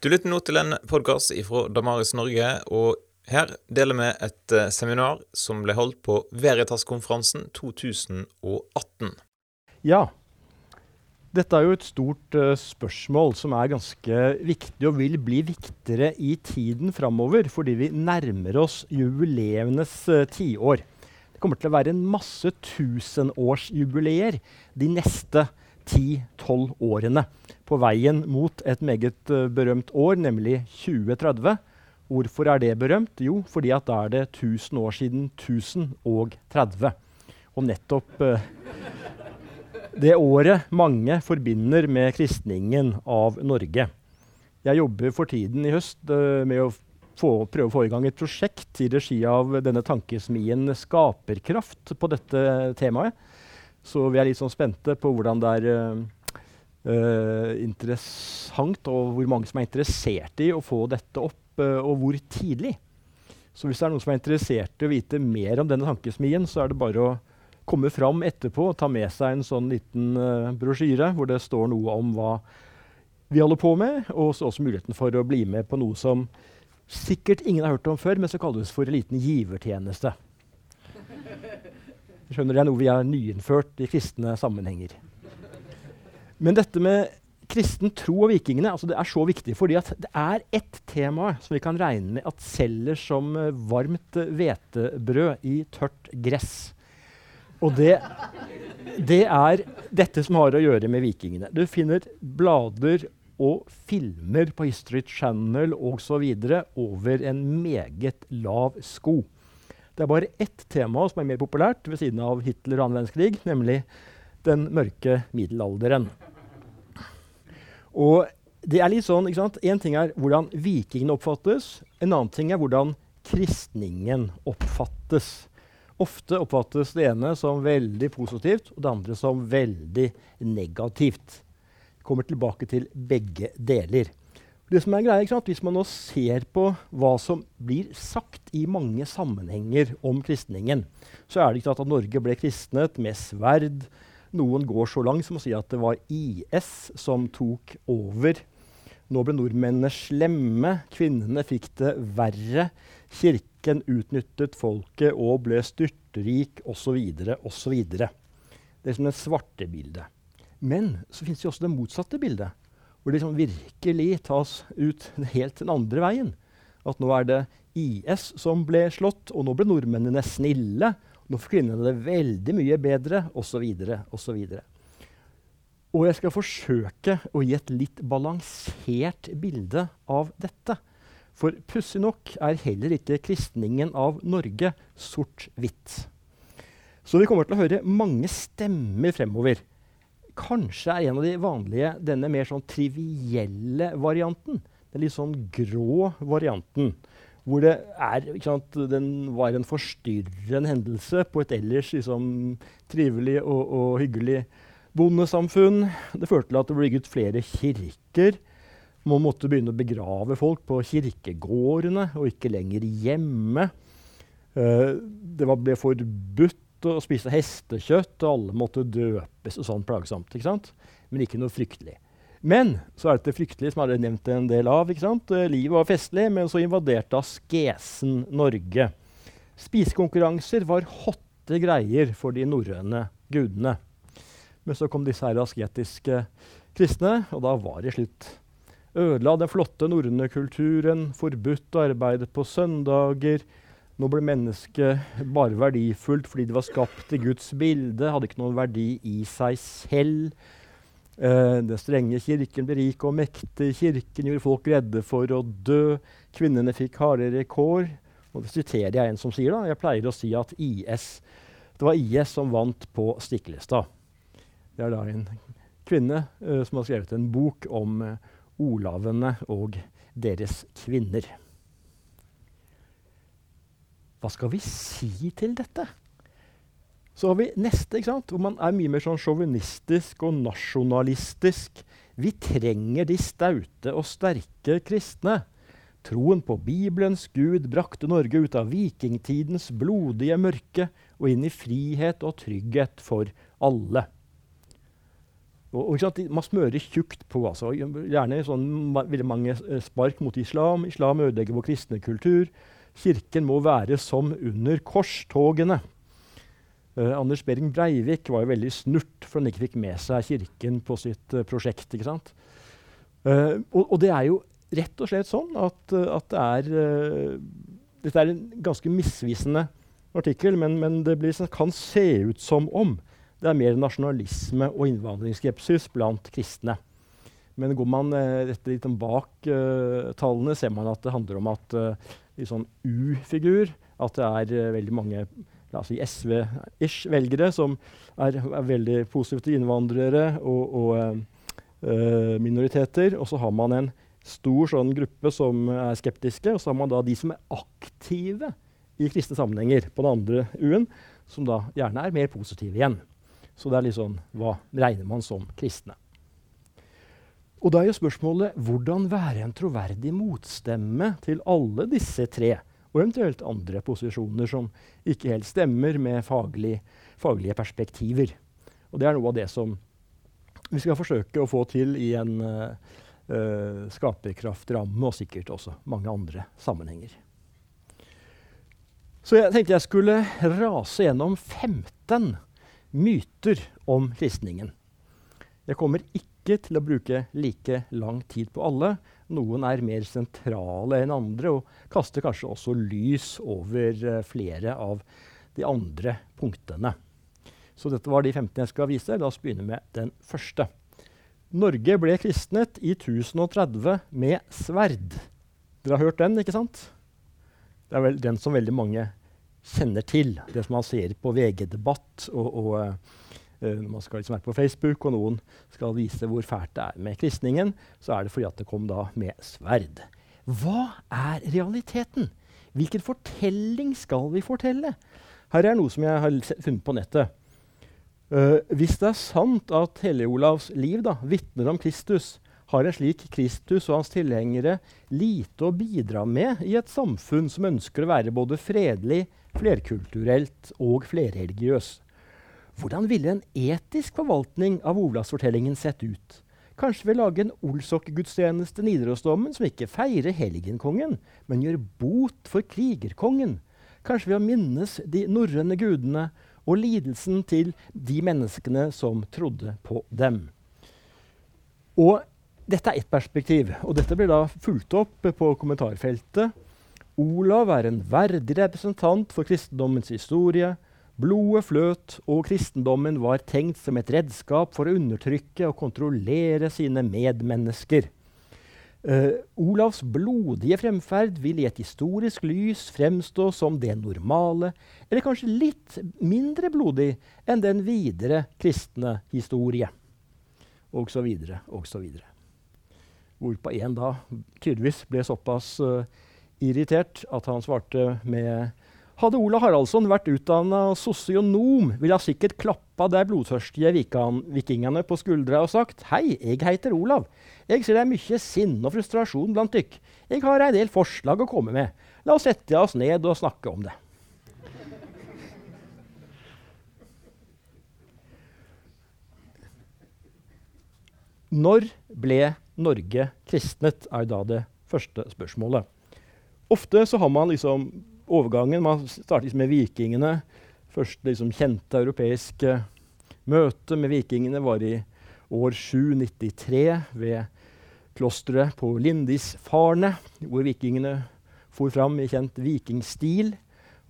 Du lytter nå til en podkast fra Damaris Norge, og her deler vi et eh, seminar som ble holdt på Veritas-konferansen 2018. Ja. Dette er jo et stort uh, spørsmål som er ganske viktig og vil bli viktigere i tiden framover, fordi vi nærmer oss jubileenes uh, tiår. Det kommer til å være en masse tusenårsjubileer de neste 10-12 årene på veien mot et meget uh, berømt år, nemlig 2030. Hvorfor er det berømt? Jo, fordi at da er det 1000 år siden 1030. Og nettopp eh, det året mange forbinder med kristningen av Norge. Jeg jobber for tiden i høst eh, med å få, prøve å få i gang et prosjekt i regi av denne tankesmien Skaperkraft på dette temaet. Så vi er litt sånn spente på hvordan det er uh, interessant, og hvor mange som er interessert i å få dette opp, uh, og hvor tidlig. Så hvis det er noen som er interessert i å vite mer om denne tankesmien, så er det bare å komme fram etterpå og ta med seg en sånn liten uh, brosjyre hvor det står noe om hva vi holder på med, og også muligheten for å bli med på noe som sikkert ingen har hørt om før, men som kalles for en liten givertjeneste. Skjønner Det er noe vi har nyinnført i kristne sammenhenger. Men dette med kristen tro og vikingene altså det er så viktig fordi det er ett tema som vi kan regne med at selger som uh, varmt hvetebrød i tørt gress. Og det, det, er dette som har å gjøre med vikingene. Du finner blader og filmer på History Channel osv. over en meget lav sko. Det er bare ett tema som er mer populært ved siden av Hitler og annen verdenskrig, nemlig den mørke middelalderen. Og det er litt sånn, ikke sant? En ting er hvordan vikingene oppfattes. En annen ting er hvordan kristningen oppfattes. Ofte oppfattes det ene som veldig positivt, og det andre som veldig negativt. Vi kommer tilbake til begge deler. Det som er greia, ikke sant? Hvis man nå ser på hva som blir sagt i mange sammenhenger om kristningen, så er det ikke sant at Norge ble kristnet med sverd, noen går så langt som å si at det var IS som tok over. Nå ble nordmennene slemme, kvinnene fikk det verre. Kirken utnyttet folket og ble styrtrik osv. osv. Det er som det svarte bildet. Men så fins det også det motsatte bildet, hvor det liksom virkelig tas ut helt den andre veien. At nå er det IS som ble slått, og nå ble nordmennene snille. Nå får kvinnene det veldig mye bedre, osv. osv. Og jeg skal forsøke å gi et litt balansert bilde av dette. For pussig nok er heller ikke kristningen av Norge sort-hvitt. Så vi kommer til å høre mange stemmer fremover. Kanskje er en av de vanlige denne mer sånn trivielle varianten. Den litt sånn grå varianten. Hvor det er, sant, den var en forstyrrende hendelse på et ellers liksom, trivelig og, og, hyggelig bondesamfunn. Det førte til at det ble bygget flere kirker. Man måtte begynne å begrave folk på kirkegårdene og ikke lenger hjemme. Uh, det var, ble forbudt å spise hestekjøtt, og alle måtte døpes og sånn plagsomt. Ikke sant? Men ikke noe fryktelig. Men så er det det fryktelige som jeg har nevnt en del av. ikke sant? Eh, livet var festlig, men så invaderte askesen Norge. Spisekonkurranser var hotte greier for de norrøne gudene. Men så kom disse her asketiske kristne, og da var det slutt. Ødela den flotte norrøne kulturen, forbudt å arbeide på søndager. Nå ble mennesket bare verdifullt fordi det var skapt i Guds bilde, hadde ikke noen verdi i seg selv. Uh, den strenge kirken ble rik og mektig. Kirken gjorde folk redde for å dø. Kvinnene fikk hardere kår. Og det siterer jeg en som sier da, Jeg pleier å si at IS, det var IS som vant på Stiklestad. Det er da en kvinne uh, som har skrevet en bok om uh, olavene og deres kvinner. Hva skal vi si til dette? Så har vi neste, hvor man er mye mer sånn sjåvinistisk og nasjonalistisk. Vi trenger de staute og sterke kristne. Troen på Bibelens Gud brakte Norge ut av vikingtidens blodige mørke og inn i frihet og trygghet for alle. Og, og Man smører tjukt på. altså. Gjerne sånn veldig mange spark mot islam. Islam ødelegger vår kristne kultur. Kirken må være som under korstogene. Eh, Anders Behring Breivik var jo veldig snurt for han ikke fikk med seg Kirken på sitt eh, prosjekt. ikke sant? Eh, og, og, det er jo rett og slett sånn at, at det er Dette er en ganske misvisende artikkel, men, men det blir, kan se ut som om det er mer nasjonalisme og innvandringsskepsis blant kristne. Men går man eh, litt bak tallene, ser man at det handler om at i sånn U-figur at det er uh, veldig mange la oss si SV-ish velgere som er, er, veldig positive til innvandrere og, og uh, minoriteter. Og så har man en stor sånn gruppe som er skeptiske, og så har man da de som er aktive i kristne sammenhenger på den andre U-en, som da gjerne er mer positive igjen. Så det er litt sånn Hva regner man som kristne? Og da er jo spørsmålet hvordan være en troverdig motstemme til alle disse tre, og eventuelt andre posisjoner som ikke helt stemmer med faglig, faglige perspektiver. Og det er noe av det som vi skal forsøke å få til i en uh, skaperkraftramme, og sikkert også mange andre sammenhenger. Så jeg tenkte jeg skulle rase gjennom 15 myter om kristningen. Jeg kommer ikke til å bruke like lang tid på alle. Noen er mer sentrale enn andre og kaster kanskje også lys over uh, flere av de andre punktene. Så dette var de 15 jeg skal vise. La oss begynne med den første. Norge ble kristnet i 1030 med sverd. Dere har hørt den, ikke sant? Det er vel den som veldig mange kjenner til. Det som man ser på VG-debatt og, og uh, man skal liksom være på Facebook, og noen skal vise hvor fælt det er med kristningen, så er det fordi at det kom da med sverd. Hva er realiteten? Hvilken fortelling skal vi fortelle? Her er noe som jeg har funnet på nettet. Uh, hvis det er sant at Helle-Olavs liv da, vitner om Kristus, har en slik Kristus og hans tilhengere lite å bidra med i et samfunn som ønsker å være både fredelig, flerkulturelt og flerreligiøs. Hvordan ville en etisk forvaltning av Olavsfortellingen sett ut? Kanskje å lage en Olsok-gudstjeneste Nidarosdomen som ikke feirer helgenkongen, men gjør bot for krigerkongen? Kanskje ved å minnes de norrøne gudene og lidelsen til de menneskene som trodde på dem? Og dette er ett perspektiv, og dette blir da fulgt opp på kommentarfeltet Olav er en verdig representant for kristendommens historie. Blodet fløt, og kristendommen var tenkt som et redskap for å undertrykke og kontrollere sine medmennesker. Uh, Olavs blodige fremferd vil i et historisk lys fremstå som det normale, eller kanskje litt mindre blodig enn den videre kristne historie. Og så videre, og så videre. Hvorpå en da tydeligvis ble såpass uh, irritert at han svarte med hadde Ola Haraldsson vært utdanna sosionom, ville han sikkert klappa de blodtørstige vikingene på skuldra og sagt Hei, jeg heter Olav. Jeg ser det er mye sinne og frustrasjon blant dykk. Jeg har en del forslag å komme med. La oss sette oss ned og snakke om det. Når ble Norge kristnet, er da det første spørsmålet. Ofte så har man liksom overgangen Man startet liksom med vikingene. Første liksom kjente europeiske møte med vikingene var i år 793 ved klosteret på Lindisfarne, hvor vikingene for fram i kjent vikingstil.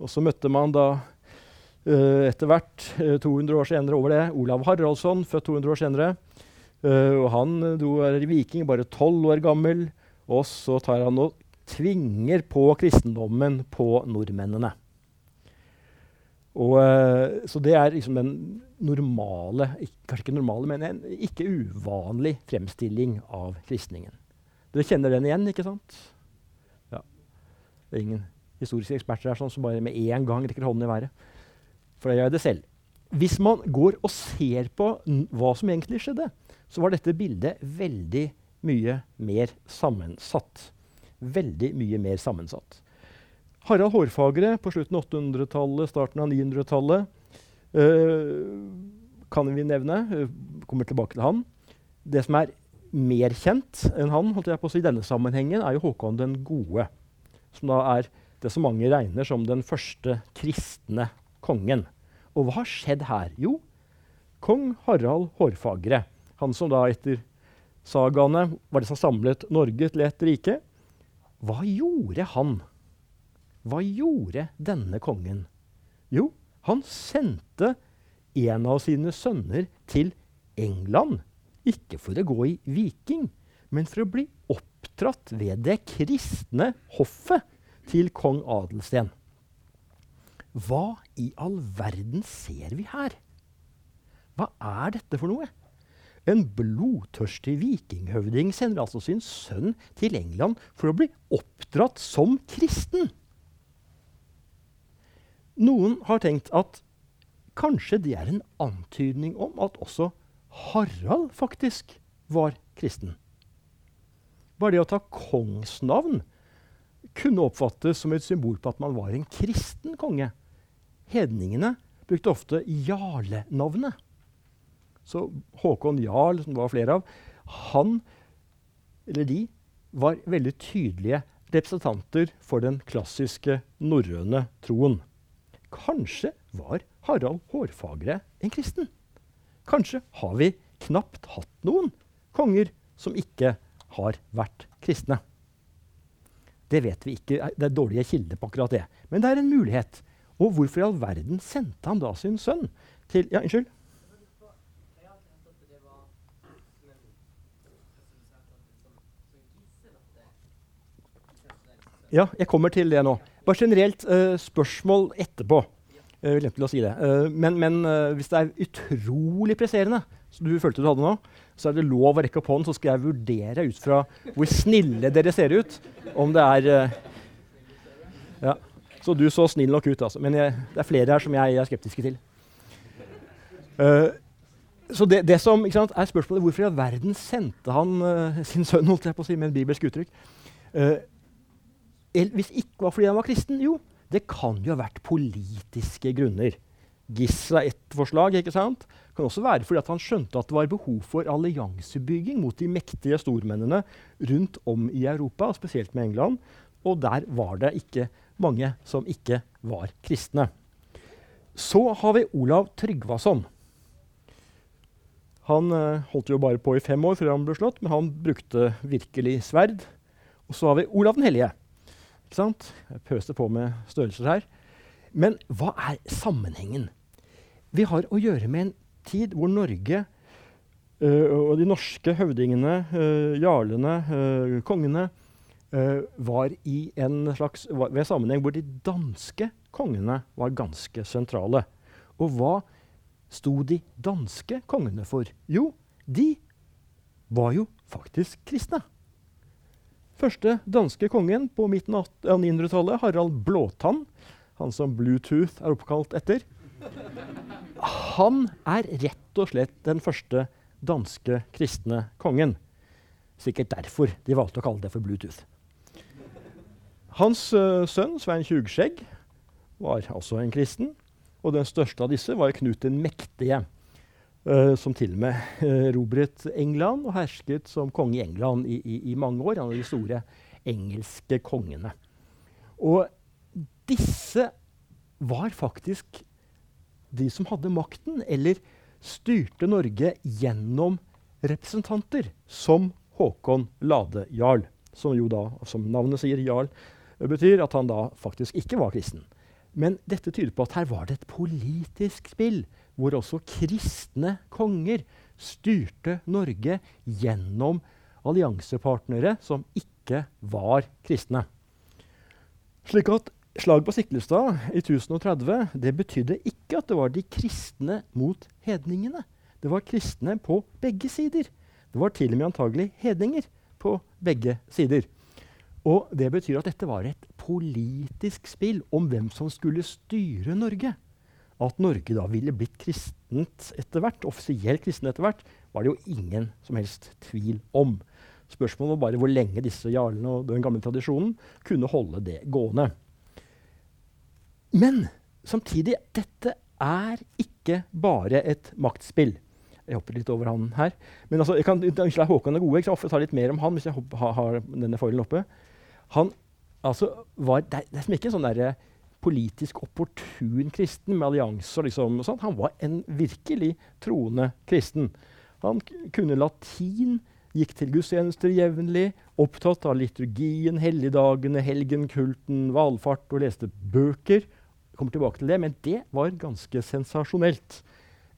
Og så møtte man da uh, etter hvert, uh, 200 år senere over det, Olav Haraldsson, født 200 år senere. Uh, og han er viking, bare 12 år gammel. Og så tar han og tvinger på kristendommen på nordmennene. Og, eh, så det er liksom den normale, kanskje ikke normale, men en ikke uvanlig fremstilling av kristningen. Dere kjenner den igjen, ikke sant? Ja. Det er ingen historiske eksperter her sånn, som bare med en gang rekker hånden i været. For jeg gjør det selv. Hvis man går og ser på hva som egentlig skjedde, så var dette bildet veldig mye mer sammensatt veldig mye mer sammensatt. Harald Hårfagre på slutten av 800-tallet, starten av 900-tallet øh, kan vi nevne. Uh, kommer tilbake til han. Det som er mer kjent enn han holdt jeg på å si, i denne sammenhengen, er jo Håkon den gode. Som da er det som mange regner som den første kristne kongen. Og hva har skjedd her? Jo, kong Harald Hårfagre, han som da etter sagaene var det som samlet Norge til et rike, hva gjorde han? Hva gjorde denne kongen? Jo, han sendte en av sine sønner til England. Ikke for å gå i viking, men for å bli oppdratt ved det kristne hoffet til kong Adelsten. Hva i all verden ser vi her? Hva er dette for noe? En blodtørstig vikinghøvding sender altså sin sønn til England for å bli oppdratt som kristen. Noen har tenkt at kanskje det er en antydning om at også Harald faktisk var kristen. Bare det å ta kongsnavn kunne oppfattes som et symbol på at man var en kristen konge. Hedningene brukte ofte jarlenavnet. Så Håkon Jarl, som det var flere av, han eller de var veldig tydelige representanter for den klassiske norrøne troen. Kanskje var Harald Hårfagre en kristen? Kanskje har vi knapt hatt noen konger som ikke har vært kristne. Det vet vi ikke. Det er dårlige kilder på akkurat det. Men det er en mulighet. Og hvorfor i all verden sendte han da sin sønn til Ja, unnskyld? Ja, jeg kommer til det nå. Bare generelt uh, spørsmål etterpå. Jeg glemte til å si det. Uh, men, men uh, hvis det er utrolig presserende, som du følte du hadde nå, så er det lov å rekke opp hånden, så skal jeg vurdere ut fra hvor snille dere ser ut, om det er Ja. Så du så snill nok ut, altså. Men jeg, det er flere her som jeg er skeptiske til. så det, det som sant, er spørsmålet hvorfor i all verden sendte han sin sønn holdt jeg på å si, med en bibelsk uttrykk? Hvis ikke var fordi han var kristen? Jo, det kan jo ha vært politiske grunner. Gisla er ett forslag. ikke sant? Det kan også være fordi han skjønte at det var behov for alliansebygging mot de mektige stormennene rundt om i Europa, spesielt med England. Og der var det ikke mange som ikke var kristne. Så har vi Olav Tryggvason. Han uh, holdt jo bare på i fem år før han ble slått, men han brukte virkelig sverd. Og så har vi Olav den hellige. Ikke sant? Jeg pøser på med størrelser her. Men hva er sammenhengen? Vi har å gjøre med en tid hvor Norge øh, og de norske høvdingene, øh, jarlene, øh, kongene var i en slags ved sammenheng hvor de danske kongene var ganske sentrale. Og hva sto de danske kongene for? Jo, de var jo faktisk kristne. Første danske kongen på midten av 900-tallet, Harald Blåtann, han som Bluetooth er oppkalt etter, han er rett og slett den første danske kristne kongen. Sikkert derfor de valgte å kalle det for Bluetooth. Hans uh, sønn Svein Tjugskjegg var også en kristen. Og den største av disse var Knut den mektige, Uh, som til og med uh, England og hersket som konge i England i, i, i mange år. Han var de store engelske kongene. Og disse var faktisk de som hadde makten, eller styrte Norge gjennom representanter, som Håkon Lade Jarl. Som jo da, som navnet sier, jarl, betyr at han da faktisk ikke var kristen. Men dette tyder på at her var det et politisk spill hvor også kristne konger styrte Norge gjennom alliansepartnere som ikke var kristne. Slik at Slaget på Siklestad i 1030 det betydde ikke at det var de kristne mot hedningene. Det var kristne på begge sider. Det var til og med antagelig hedninger på begge sider. Og Det betyr at dette var et politisk spill om hvem som skulle styre Norge. At Norge da ville blitt kristent etter hvert, offisielt kristent etter hvert, var det jo ingen som helst tvil om. Spørsmålet var bare hvor lenge disse jarlene og den gamle tradisjonen kunne holde det gående. Men samtidig dette er ikke bare et maktspill. Jeg hopper litt over han her. Men altså, jeg kan, Unnskyld, Håkon er gode. Jeg skal ta litt mer om han hvis jeg har, denne foilen oppe. Han altså, var, det, er, det er ikke en sånn der, politisk opportun kristen med allianser. Liksom, sånn. Han var en virkelig troende kristen. Han kunne latin, gikk til gudstjenester jevnlig, opptatt av liturgien, helligdagene, helgenkulten, valfart og leste bøker. Jeg kommer tilbake til det, Men det var ganske sensasjonelt.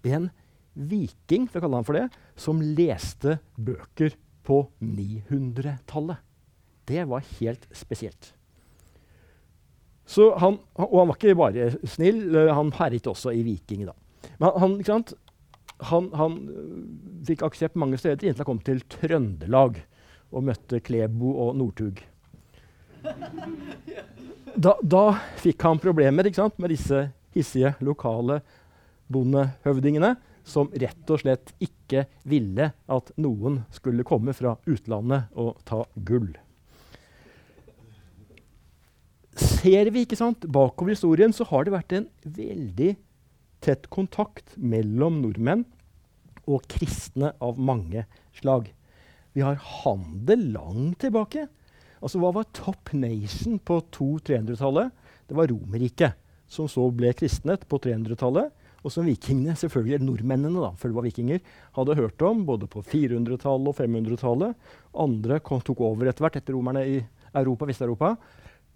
En viking, for å kalle han for det, som leste bøker på 900-tallet. Det var helt spesielt. Han, og han var ikke bare snill, han herjet også i Viking. da. Men han, ikke han, han øh, fikk aksept mange steder inntil han kom til Trøndelag og møtte Klebo og Northug. Da, da, fikk han problemer ikke sant, med disse hissige lokale bondehøvdingene som rett og slett ikke ville at noen skulle komme fra utlandet og ta gull. Ser vi ikke sant, bakover historien, så har det vært en veldig tett kontakt mellom nordmenn og kristne av mange slag. Vi har handel langt tilbake. Altså, Hva var top nation på 200-300-tallet? Det var Romerriket, som så ble kristnet på 300-tallet og som vikingene, selvfølgelig nordmennene, da, før det var vikinger, hadde hørt om både på 400-tallet og 500-tallet. Andre kom, tok over etter hvert etter romerne i Europa, Vest-Europa.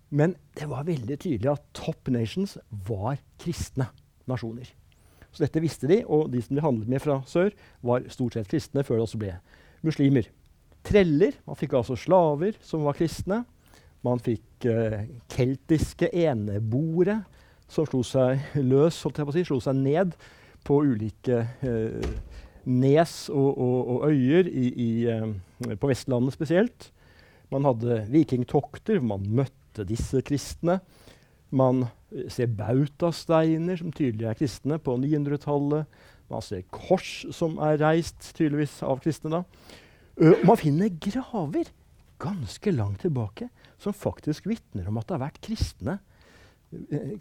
Men det var veldig tydelig at top nations var kristne nasjoner. Så dette visste de, og de som de handlet med fra sør, var stort sett kristne før det også ble muslimer. Treller Man fikk altså slaver som var kristne. Man fikk uh, keltiske eneboere som slo seg løs, holdt jeg på å si, slo seg ned på ulike uh, nes og, og, og øyer i, i, uh, på Vestlandet spesielt. Man hadde vikingtokter, man møtte disse kristne. Man ser bautasteiner som tydelig er kristne på 900-tallet. Man ser kors som er reist tydeligvis av kristne. da. Man finner graver ganske langt tilbake som faktisk vitner om at det har vært kristne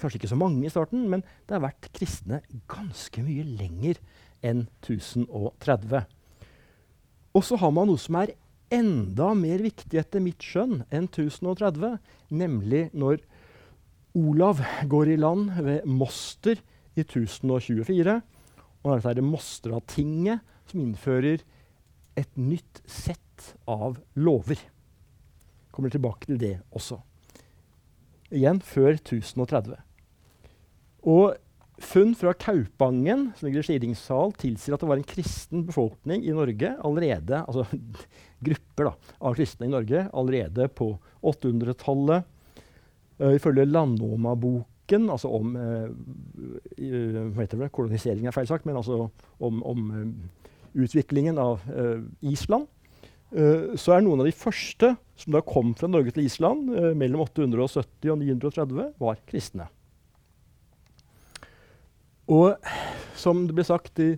kanskje ikke så mange i starten, men det har vært kristne ganske mye lenger enn 1030. Og så har man noe som er enda mer viktig etter mitt skjønn enn 1030, nemlig når Olav går i land ved Moster i 1024. Og dette er det Mostratinget som innfører et nytt sett av lover. Kommer tilbake til det også igjen før 1030. Og funn fra Kaupangen som ligger i Skiringsdal, tilsier at det var en kristen befolkning i Norge allerede, altså grupper da, av kristne i Norge allerede på 800-tallet. Uh, eh, ifølge Landnåma-boken, altså om uh, hva heter det, kolonisering er feil sagt, men altså om, om uh, utviklingen av Island, så er noen av de første som da kom fra Norge til Island uh, mellom 870 og 930, var kristne. Og som det ble sagt i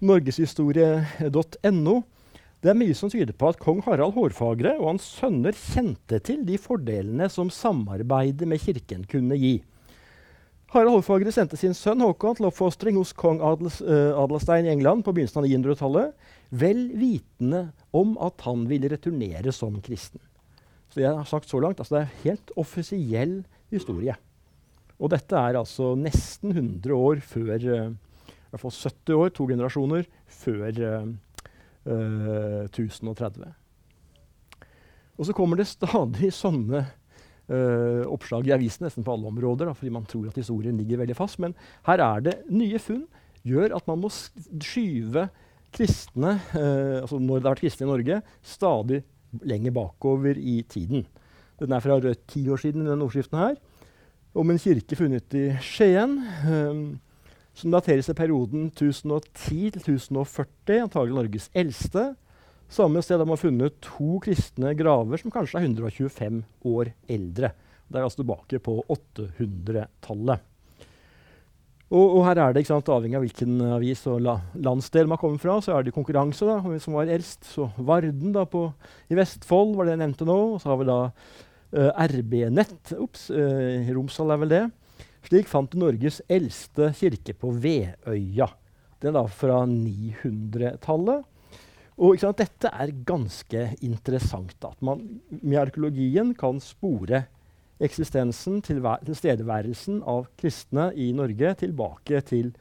norgeshistorie.no, det er mye som tyder på at kong Harald Hårfagre og hans sønner kjente til de fordelene som samarbeidet med kirken kunne gi. Harald Hårfagre sendte sin sønn Håkon til oppfostring hos kong Adels, uh, Adelstein i England på begynnelsen av 900-tallet vel vitende om at han ville returnere som kristen. Så jeg har sagt så langt, altså Det er helt offisiell historie. Og dette er altså nesten 100 år før uh, I hvert fall 70 år, to generasjoner, før uh, uh, 1030. Og så kommer det stadig sånne uh, oppslag i avisen nesten på alle områder, da, fordi man tror at historien ligger veldig fast. Men her er det nye funn gjør at man må skyve kristne, uh, altså når det har vært kristne i Norge, stadig lenger bakover i tiden. Den er fra rødt ti år siden, denne overskriften her. Om en kirke funnet i Skien, eh, som dateres til perioden 1010-1040, antagelig Norges eldste. Samme sted har man funnet to kristne graver som kanskje er 125 år eldre. Det er altså tilbake på 800-tallet. Og, og, her er det, sant, avhengig av hvilken avis og la, landsdel man kommer fra, så er det konkurranse da, som var eldst. Så Varden da, på, i Vestfold var det jeg nevnte nå. Og så har vi da RB-nett. Ops, uh, Romsdal er vel det. Slik fant du Norges eldste kirke på Veøya. Den er da fra 900-tallet. Og Dette er ganske interessant. At man med arkeologien kan spore eksistensen, tilstedeværelsen av kristne i Norge tilbake til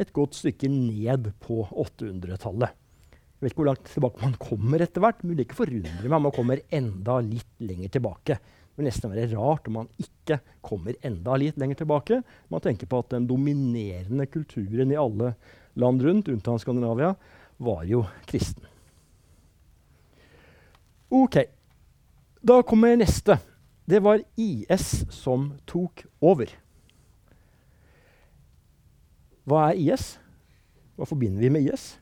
et godt stykke ned på 800-tallet. Jeg vet ikke hvor langt tilbake man kommer etter hvert, men det ikke forundre meg om man kommer enda litt lenger tilbake. Det vil nesten være rart om man ikke kommer enda litt lenger tilbake. Man tenker på at den dominerende kulturen i alle land rundt, unntatt Skandinavia, var jo kristen. OK. Da kommer neste. Det var IS som tok over. Hva er IS? Hva forbinder vi med IS?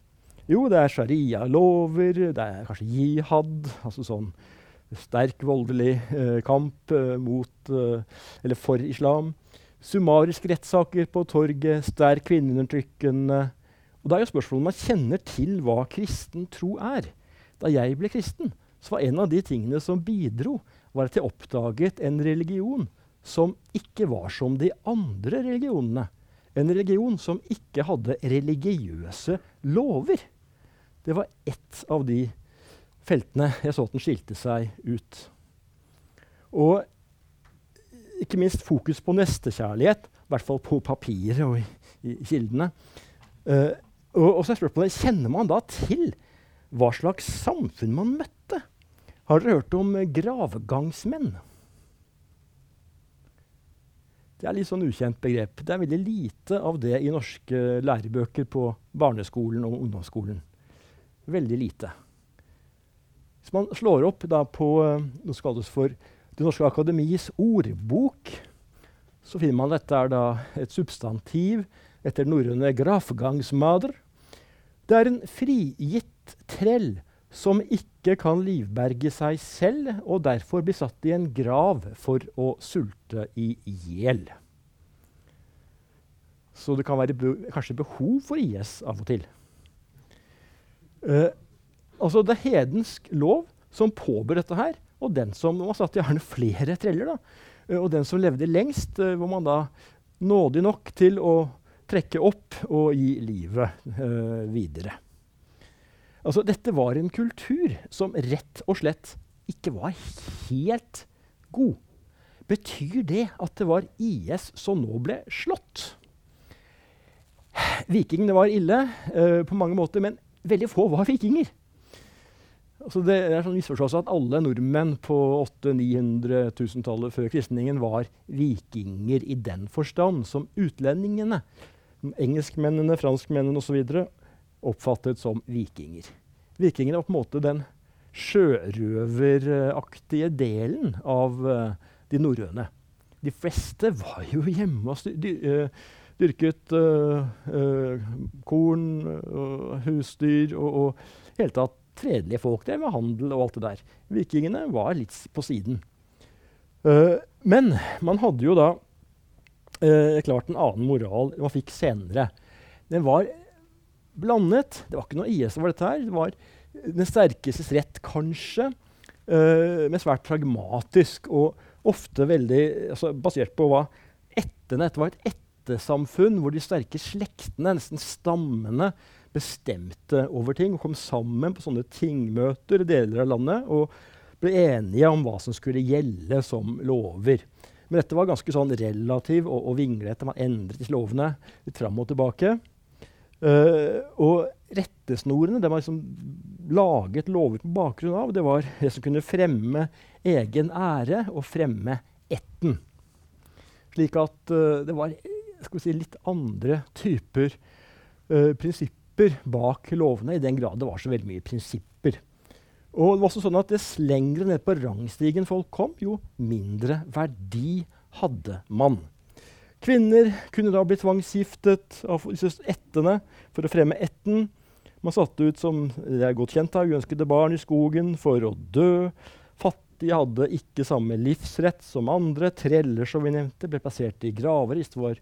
Jo, det er sharia-lover, det er kanskje jihad, altså sånn sterk voldelig eh, kamp eh, mot eh, eller for islam. Summariske rettssaker på torget, sterk kvinneundertrykkende. Og da er jo spørsmålet om man kjenner til hva kristen tro er. Da jeg ble kristen, så var en av de tingene som bidro, var at jeg oppdaget en religion som ikke var som de andre religionene. En religion som ikke hadde religiøse lover. Det var ett av de feltene jeg så at den skilte seg ut. Og ikke minst fokus på nestekjærlighet, i hvert fall på papiret og i, i kildene. Uh, og, og, så er spørsmålet kjenner man da til hva slags samfunn man møtte. Har dere hørt om gravgangsmenn? Det er litt sånn ukjent begrep. Det er veldig lite av det i norske lærebøker på barneskolen og ungdomsskolen. Veldig lite. Hvis man slår opp på eh, noe som kalles for Det norske akademis ordbok, så finner man dette er et substantiv etter norrøne 'grafgangsmader'. Det er en frigitt trell som ikke kan livberge seg selv, og derfor blir satt i en grav for å sulte i hjel. Så det kan være be kanskje behov for IS av og til. Uh, altså Det er hedensk lov som påbød dette her, og den som Man satt gjerne flere treller. da, uh, Og den som levde lengst, uh, var man da nådig nok til å trekke opp og gi livet videre. Altså, dette var en kultur som rett og slett ikke var helt god. Betyr det at det var IS som nå ble slått? Vikingene var ille på mange måter, men veldig få var vikinger. Altså det er sånn misforståelse at alle nordmenn på 800 000-1000-tallet før kristningen var vikinger i den forstand som utlendingene, engelskmennene, franskmennene osv oppfattet som vikinger. Vikingene var på en måte den sjørøveraktige delen av uh, de norrøne. De fleste var jo hjemme og uh, dyrket uh, korn, husdyr og, og helt tatt fredelige folk der med handel og alt det der. Vikingene var litt på siden. men man hadde jo da klart en annen moral man fikk senere. Den var blandet. Det var ikke noe IS over dette her. Det var den sterkestes rett, kanskje, men svært pragmatisk. Og ofte veldig altså, basert på hva ættene Dette var et ættesamfunn hvor de sterke slektene, nesten stammene, bestemte over ting og kom sammen på sånne tingmøter i deler av landet og ble enige om hva som skulle gjelde som lover. Men dette var ganske sånn relativ og, og vinglete. Man endret disse lovene litt fram og tilbake. Uh, og rettesnorene det man liksom laget lover på bakgrunn av. Det var det som kunne fremme egen ære og fremme etten. Slik at uh, det var si, litt andre typer uh, prinsipper bak lovene, i den grad det var så veldig mye prinsipper. Og det var også sånn at Dess lengre ned på rangstigen folk kom, jo mindre verdi hadde man. Kvinner kunne da bli tvangsgiftet av disse ættene for å fremme ætten. Man satte ut som det er godt kjent av, uønskede barn i skogen for å dø. Fattige hadde ikke samme livsrett som andre. Treller som vi nevnte, ble plassert i graver hvis det var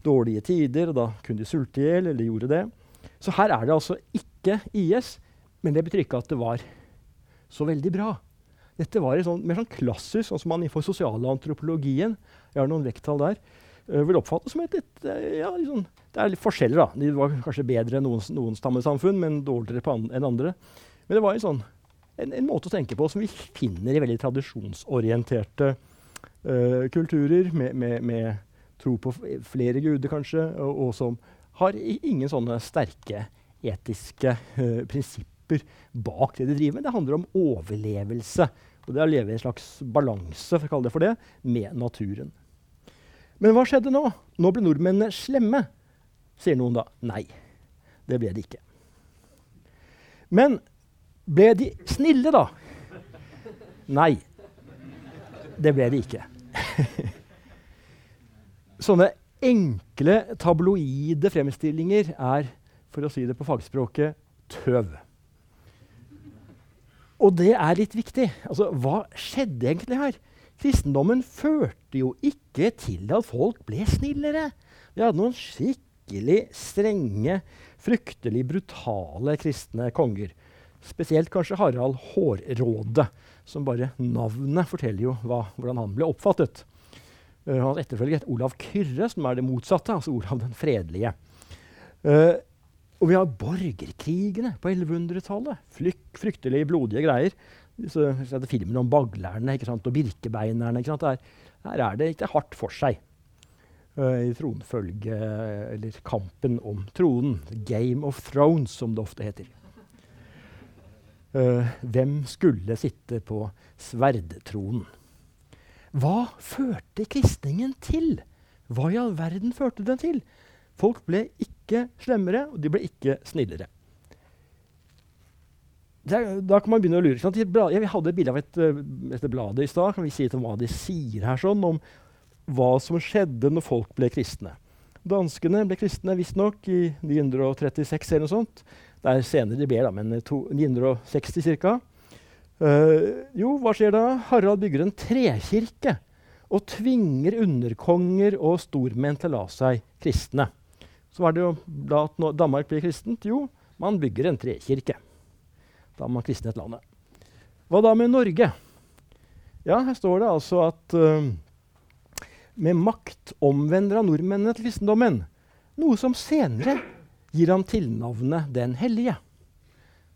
dårlige tider. og Da kunne de sulte i hjel, eller gjorde det. Så her er det altså ikke IS, men det betyr ikke at det var så veldig bra. Dette var sånn, mer sånn klassisk, sånn som man innenfor sosialantropologien Jeg har noen vekttall der uh, vil oppfattes som et litt uh, ja, liksom, Det er litt forskjeller, da. De var kanskje bedre enn noen, noen stammesamfunn, men dårligere an, enn andre. Men det var en, sånn, en, en, måte å tenke på som vi finner i veldig tradisjonsorienterte uh, kulturer, med, med, med, tro på flere guder, kanskje, og, og som har ingen sånne sterke etiske prinsipper bak det de driver med. Det handler om overlevelse. Og det er å leve i en slags balanse for å kalle det for det, med naturen. Men hva skjedde nå? Nå ble nordmennene slemme, sier noen da. Nei, det ble de ikke. Men ble de snille, da? Nei, det ble de ikke. Sånne enkle, tabloide fremstillinger er, for å si det på fagspråket, tøv. Og det er litt viktig. Altså, hva skjedde egentlig her? Kristendommen førte jo ikke til at folk ble snillere. Vi hadde noen skikkelig strenge, fryktelig brutale kristne konger. Spesielt kanskje Harald Hårråde, som bare navnet forteller jo hva, hvordan han ble oppfattet. Uh, hans etterfølger het Olav Kyrre, som er det motsatte, altså Olav den fredelige. Uh, og vi har borgerkrigene på 1100-tallet. Fryktelig blodige greier så, så er det filmen om baglerne og birkebeinerne. Der, her er det ikke hardt for seg uh, i tronfølge, eller kampen om tronen. Game of Thrones, som det ofte heter. Uh, hvem skulle sitte på sverdtronen? Hva førte kristningen til? Hva i all verden førte den til? Folk ble ikke slemmere, og de ble ikke snillere er, da kan man begynne å lure. Jeg, jeg hadde et bilde av et, eh, et blad i stad. Kan vi si om hva de sier her, sånn, om hva som skjedde når folk ble kristne. Danskene ble kristne visstnok i 936 eller noe sånt. Det er senere de ber, da, men 960 ca. Uh, jo, hva skjer da? Harald bygger en trekirke og tvinger underkonger og stormenn til å la seg kristne. Så var det jo da at Danmark ble kristent. Jo, man bygger en trekirke. Da har man kristnet landet. Hva da med Norge? Ja, her står det altså at uh, med makt omvender han nordmennene til kristendommen. Noe som senere gir ham tilnavnet Den hellige.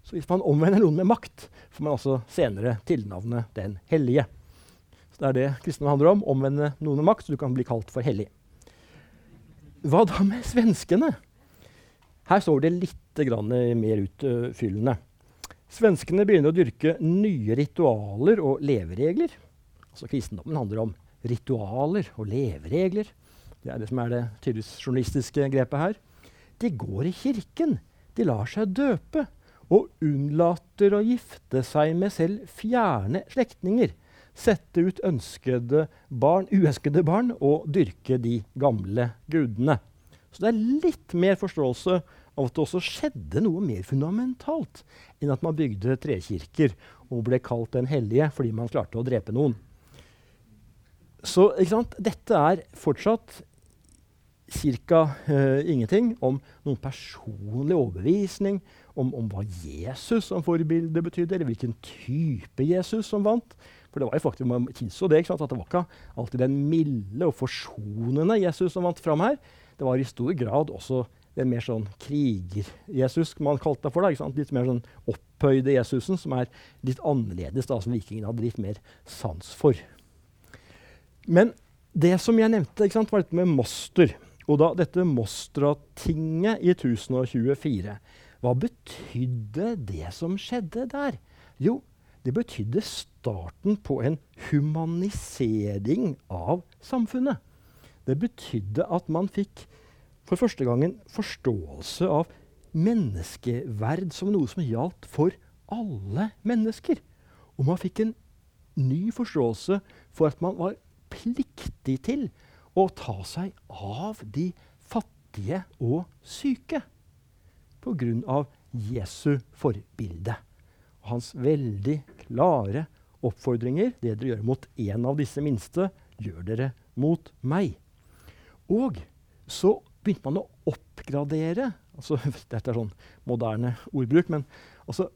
Så hvis man omvender noen med makt, får man altså senere tilnavnet Den hellige. Så Det er det kristendom handler om. Omvende noen med makt, så du kan bli kalt for hellig. Hva da med svenskene? Her står det litt mer utfyllende. Svenskene begynner å dyrke nye ritualer og leveregler. Altså Kristendommen handler om ritualer og leveregler. Det er det som er det tydeligvis journalistiske grepet her. De går i kirken. De lar seg døpe. Og unnlater å gifte seg med selv fjerne slektninger. Sette ut ønskede barn, uønskede barn og dyrke de gamle gudene. Så det er litt mer forståelse av at det også skjedde noe mer fundamentalt enn at man bygde trekirker og ble kalt den hellige fordi man klarte å drepe noen. Så dette er fortsatt ca. Uh, ingenting om noen personlig overbevisning om, om, hva Jesus som forbilde betydde, eller hvilken type Jesus som vant. For det var jo faktisk, man tilså det, at det var ikke alltid den milde og forsonende Jesus som vant fram her. Det var i stor grad også den mer sånn kriger-Jesus, man kalte det for. Da, litt mer sånn opphøyde Jesusen, som er litt annerledes, da, som vikingene hadde litt mer sans for. Men det som jeg nevnte, sant, var dette med Moster. Og da dette Mostra-tinget i 1024. Hva betydde det som skjedde der? Jo, det betydde starten på en humanisering av samfunnet. Det betydde at man fikk for første gang en forståelse av menneskeverd som noe som gjaldt for alle mennesker. Og man fikk en ny forståelse for at man var pliktig til å ta seg av de fattige og syke pga. Jesu forbilde. Hans veldig klare oppfordringer. Det dere gjør mot en av disse minste, gjør dere mot meg. Og så begynte man å oppgradere. Altså, dette er sånn moderne ordbruk, men altså,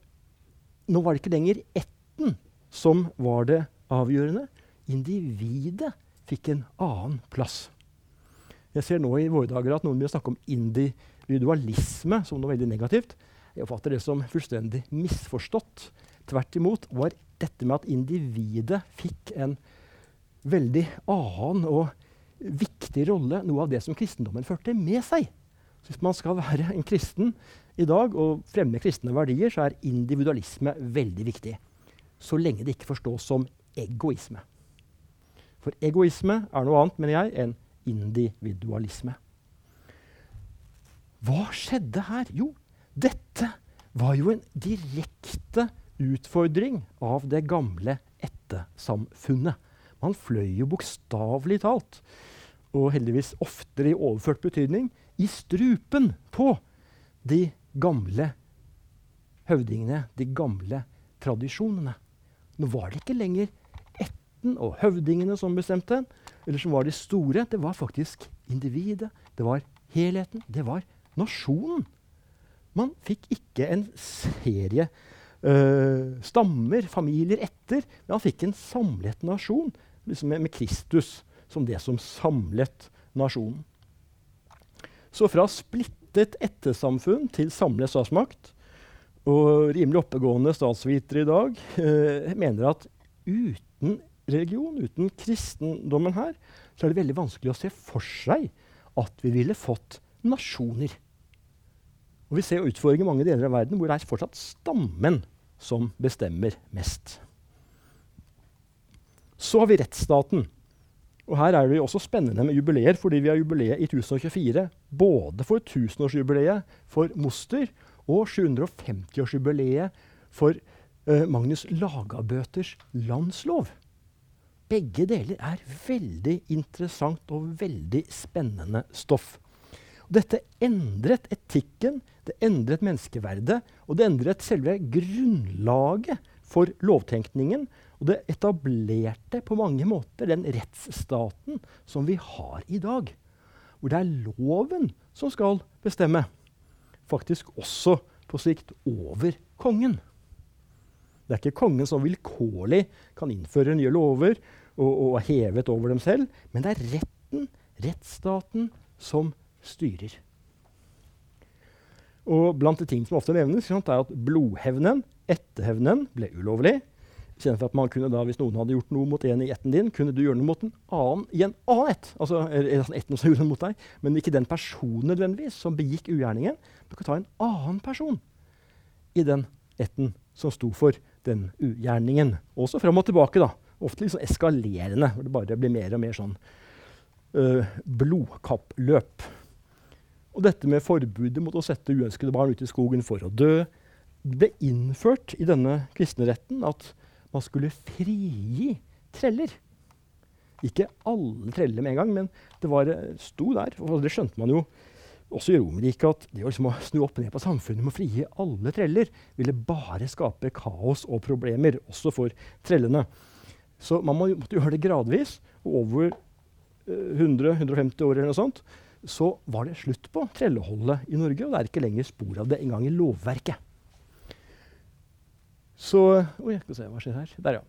nå var det ikke lenger ætten som var det avgjørende. Individet fikk en annen plass. Jeg ser nå i våre dager at noen vil snakke om individualisme som noe veldig negativt. Jeg oppfatter det som fullstendig misforstått. Tvert imot var dette med at individet fikk en veldig annen og viktig rolle, noe av det som kristendommen førte med seg. Så hvis man skal være en kristen i dag og fremme kristne verdier, så er individualisme veldig viktig. Så lenge det ikke forstås som egoisme. For egoisme er noe annet, mener jeg, enn individualisme. Hva skjedde her? Jo, dette var jo en direkte utfordring av det gamle ettersamfunnet. Man fløy jo bokstavelig talt, og heldigvis oftere i overført betydning, i strupen på de gamle høvdingene, de gamle tradisjonene. Nå var det ikke lenger ætten og høvdingene som bestemte, eller som var de store. Det var faktisk individet. Det var helheten. Det var nasjonen. Man fikk ikke en serie øh, stammer, familier etter, men man fikk en samlet nasjon liksom med, med Kristus som det som samlet nasjonen. Så fra splittet ettersamfunn til samlet statsmakt og rimelig oppegående statsvitere i dag uh, mener at uten religion, uten kristendommen her, så er det veldig vanskelig å se for seg at vi ville fått nasjoner. Og Vi ser jo utfordringer i mange deler av verden hvor det er fortsatt stammen som bestemmer mest. Så har vi rettsstaten. Og Her er det jo også spennende med jubileer, fordi vi har jubileet i 1024. Både for 1000-årsjubileet for Moster og 750-årsjubileet for uh, Magnus Lagabøters landslov. Begge deler er veldig interessant og veldig spennende stoff. Dette endret etikken, det endret menneskeverdet, og det endret selve grunnlaget for lovtenkningen. Og det etablerte på mange måter den rettsstaten som vi har i dag. Hvor det er loven som skal bestemme. Faktisk også på sikt over kongen. Det er ikke kongen som vilkårlig kan innføre nye lover og, og hevet over dem selv, men det er retten, rettsstaten, som styrer. Og blant de ting som ofte nevnes, er at blodhevnen, etterhevnen, ble ulovlig. Kjent for at man kunne da, Hvis noen hadde gjort noe mot en i etten din, kunne du gjøre noe mot en annen i en annen ett. Altså etten som gjorde noe mot deg, Men ikke den personen nødvendigvis som begikk ugjerningen. Du kan ta en annen person i den etten som sto for den ugjerningen. Også fram og tilbake. da. Ofte litt sånn eskalerende, hvor det bare blir mer og mer sånn øh, blodkappløp. Og dette med forbudet mot å sette uønskede barn ut i skogen for å dø ble innført i denne kristne retten at man skulle frigi treller. Ikke alle treller med en gang, men det var, sto der. Og det skjønte man jo også i Romerriket at det å liksom snu opp ned på samfunnet med å frigi alle treller ville bare skape kaos og problemer, også for trellene. Så man måtte gjøre det gradvis. Og over 100-150 eh, år eller noe sånt så var det slutt på trelleholdet i Norge. Og det er ikke lenger spor av det engang i lovverket. Så Oi, jeg skal se hva skjer her. Der, ja.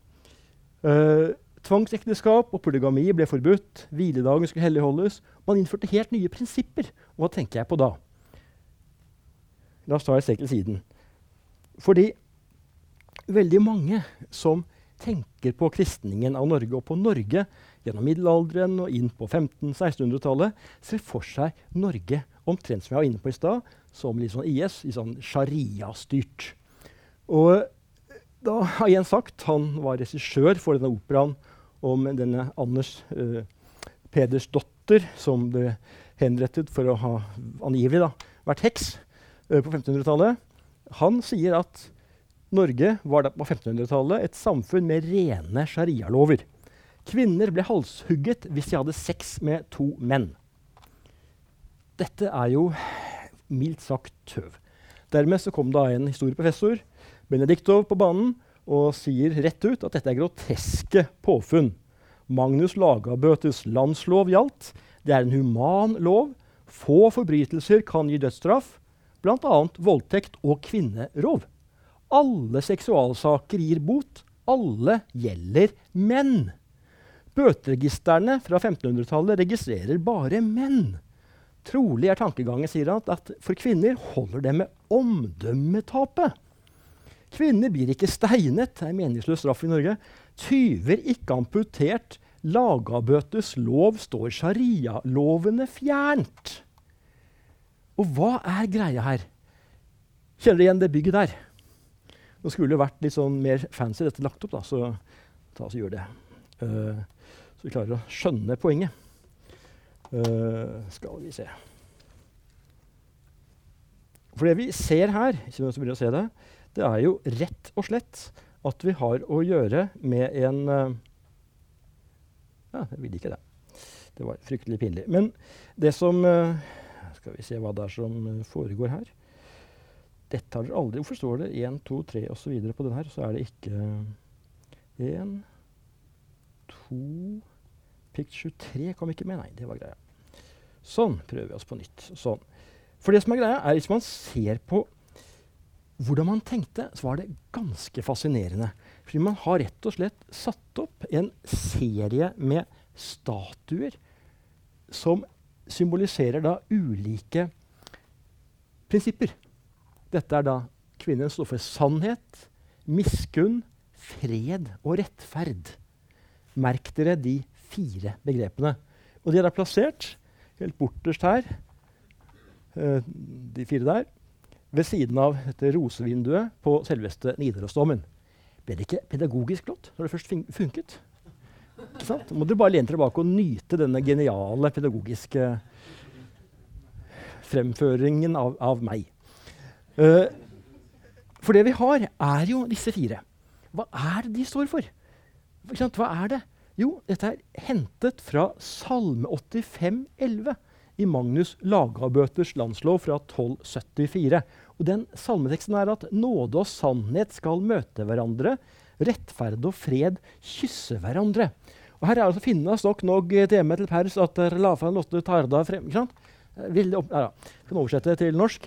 Uh, tvangsekteskap og polygami ble forbudt. Hviledagen skulle helligholdes. Man innførte helt nye prinsipper. Og hva tenker jeg på da? La oss ta et sekel siden. Fordi veldig mange som tenker på kristningen av Norge og på Norge gjennom middelalderen og inn på 1500-1600-tallet, ser for seg Norge omtrent som jeg var inne på i stad, som litt sånn IS, litt sånn sharia-styrt. Og da har Jens sagt Han var regissør for denne operaen om denne Anders uh, Pedersdotter, som ble henrettet for å ha angivelig da, vært heks uh, på 1500-tallet. Han sier at Norge var på 1500-tallet et samfunn med rene sharialover. Kvinner ble halshugget hvis de hadde sex med to menn. Dette er jo mildt sagt tøv. Dermed så kom da en historieprofessor, Benediktov, på banen og sier rett ut at dette er groteske påfunn. Magnus Lagabøtes landslov gjaldt. Det er en human lov. Få forbrytelser kan gi dødsstraff, bl.a. voldtekt og kvinnerov. Alle seksualsaker gir bot. Alle gjelder menn. Bøteregistrene fra 1500-tallet registrerer bare menn. Trolig er tankegangen sier han, at for kvinner holder det med omdømmetapet. Kvinner blir ikke steinet, det er meningsløs straff i Norge. Tyver ikke amputert. Lagabøtes lov står sharialovene fjernt. Og hva er greia her? Kjenner du igjen det bygget der? Nå skulle det vært litt sånn mer fancy dette lagt opp, da, så ta oss og gjør det. Uh, så vi klarer å skjønne poenget. Uh, skal vi se For det vi ser her, ikke noen som begynner å se det, det er jo rett og slett at vi har å gjøre med en uh, Ja, jeg ville ikke det. Det var fryktelig pinlig. Men det som Skal vi se hva det er som foregår her. Dette har dere aldri Hvorfor står det 1, 2, 3 osv. på den her? Så er det ikke 1, 2 Picture 3 kom ikke med. Nei, det var greia. Sånn. Prøver vi oss på nytt. Sånn. For det som er greia, er hvis man ser på hvordan man tenkte, så var det ganske fascinerende. Fordi man har rett og slett satt opp en serie med statuer som symboliserer da ulike prinsipper. Dette er da kvinnen står for sannhet, miskunn, fred og rettferd. Merk dere de fire begrepene. Og de er da plassert helt borterst her, uh, de fire der, ved siden av dette rosevinduet på selveste Nidarosdomen. Ble det ikke pedagogisk flott når det først funket? Så må du bare lene tilbake og nyte denne geniale pedagogiske fremføringen av, av meg. Uh, for det vi har, er jo disse fire. Hva er det de står for? Hva er det? Jo, dette er hentet fra Salme 85, 11 i Magnus Lagabøters landslov fra 1274. Og den salmeteksten er at nåde og sannhet skal møte hverandre, rettferd og fred kysse hverandre. Og her er altså finna stokk nok teme til pers at lafan lotte tarda frem. Ikke sant? Vil, opp, ja, Kan oversette til norsk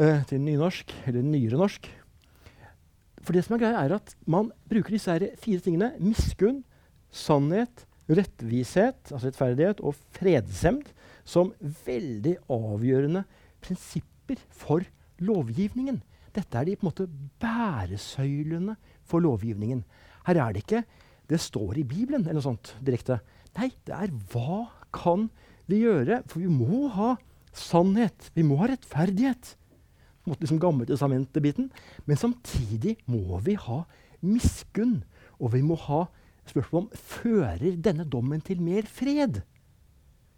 uh, til nynorsk, eller nyere norsk. For det som er greia, er at man bruker disse fire tingene. Miskunn, sannhet, rettvishet, altså rettferdighet, og fredshemd som veldig avgjørende prinsipper for lovgivningen. Dette er de på en måte bæresøylene for lovgivningen. Her er det ikke det står i Bibelen eller noe sånt direkte. Nei, det er hva kan vi gjøre? For vi må ha sannhet. Vi må ha rettferdighet måte liksom Gammeltestamentet-biten. Men samtidig må vi ha miskunn. Og vi må ha spørsmål om fører denne dommen til mer fred.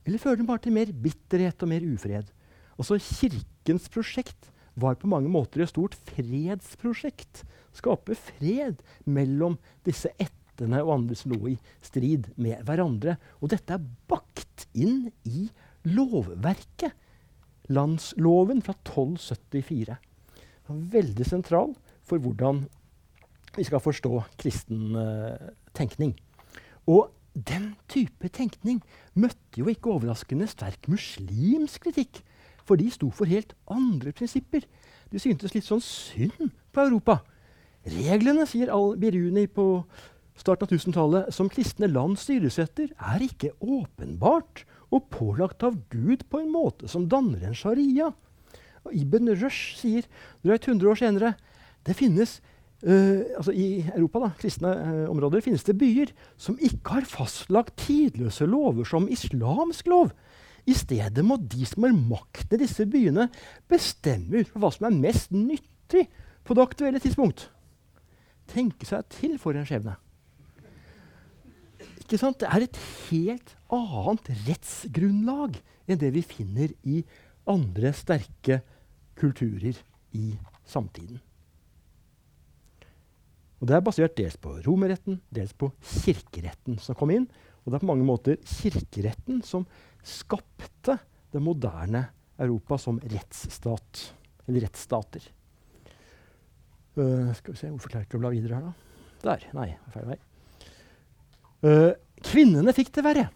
Eller fører den bare til mer bitterhet og mer ufred? Også Kirkens prosjekt var på mange måter et stort fredsprosjekt. Skape fred mellom disse ættene og andre som lå i strid med hverandre. Og dette er bakt inn i lovverket landsloven fra 1274. Veldig sentral for hvordan vi skal forstå kristen uh, tenkning. Og den type tenkning møtte jo ikke overraskende sterk muslimsk kritikk. For de sto for helt andre prinsipper. De syntes litt sånn synd på Europa. Reglene, sier Al-Biruni på starten av 1000-tallet, som kristne land styres etter, er ikke åpenbart og pålagt av Gud på en måte som danner en sharia. Og Ibn Rush sier drøyt 100 år senere det finnes uh, altså I Europa, da, kristne uh, områder, finnes det byer som ikke har fastlagt tidløse lover som islamsk lov. I stedet må de som har makten i disse byene, bestemme ut hva som er mest nyttig på det aktuelle tidspunkt. Tenke seg til for en skjebne. Ikke sant? Det er et helt annet rettsgrunnlag enn det vi finner i andre sterke kulturer i samtiden. Og Det er basert dels på romerretten, dels på kirkeretten som kom inn. Og det er på mange måter kirkeretten som skapte det moderne Europa som rettsstat. Eller rettsstater. Uh, skal vi se, Hvorfor klarer jeg ikke å bla videre her, da? Der. Nei, feil vei. Uh, kvinnene fikk det verre.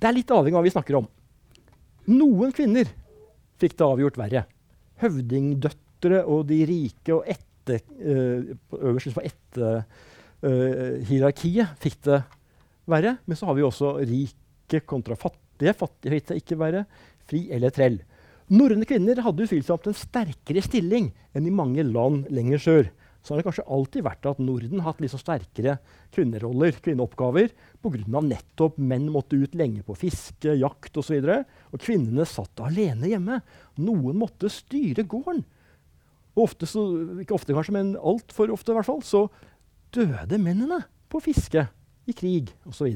Det er litt avhengig av hva vi snakker om. Noen kvinner fikk det avgjort verre. Høvdingdøtre og de rike og etter, uh, øverst på uh, fikk det verre. Men så har vi også rike kontra fattige. Fattige fikk det ikke verre. Fri eller trell. Norrøne kvinner hadde utvilsomt en sterkere stilling enn i mange land lenger sør. Så har det kanskje alltid vært at Norden har hatt liksom sterkere kvinneroller, kvinneoppgaver, pga. nettopp menn måtte ut lenge på fiske, jakt osv. Og, så og kvinnene satt alene hjemme. Noen måtte styre gården. Og ofte, så, ikke ofte kanskje, men altfor ofte i hvert fall, så døde mennene på fiske, i krig osv.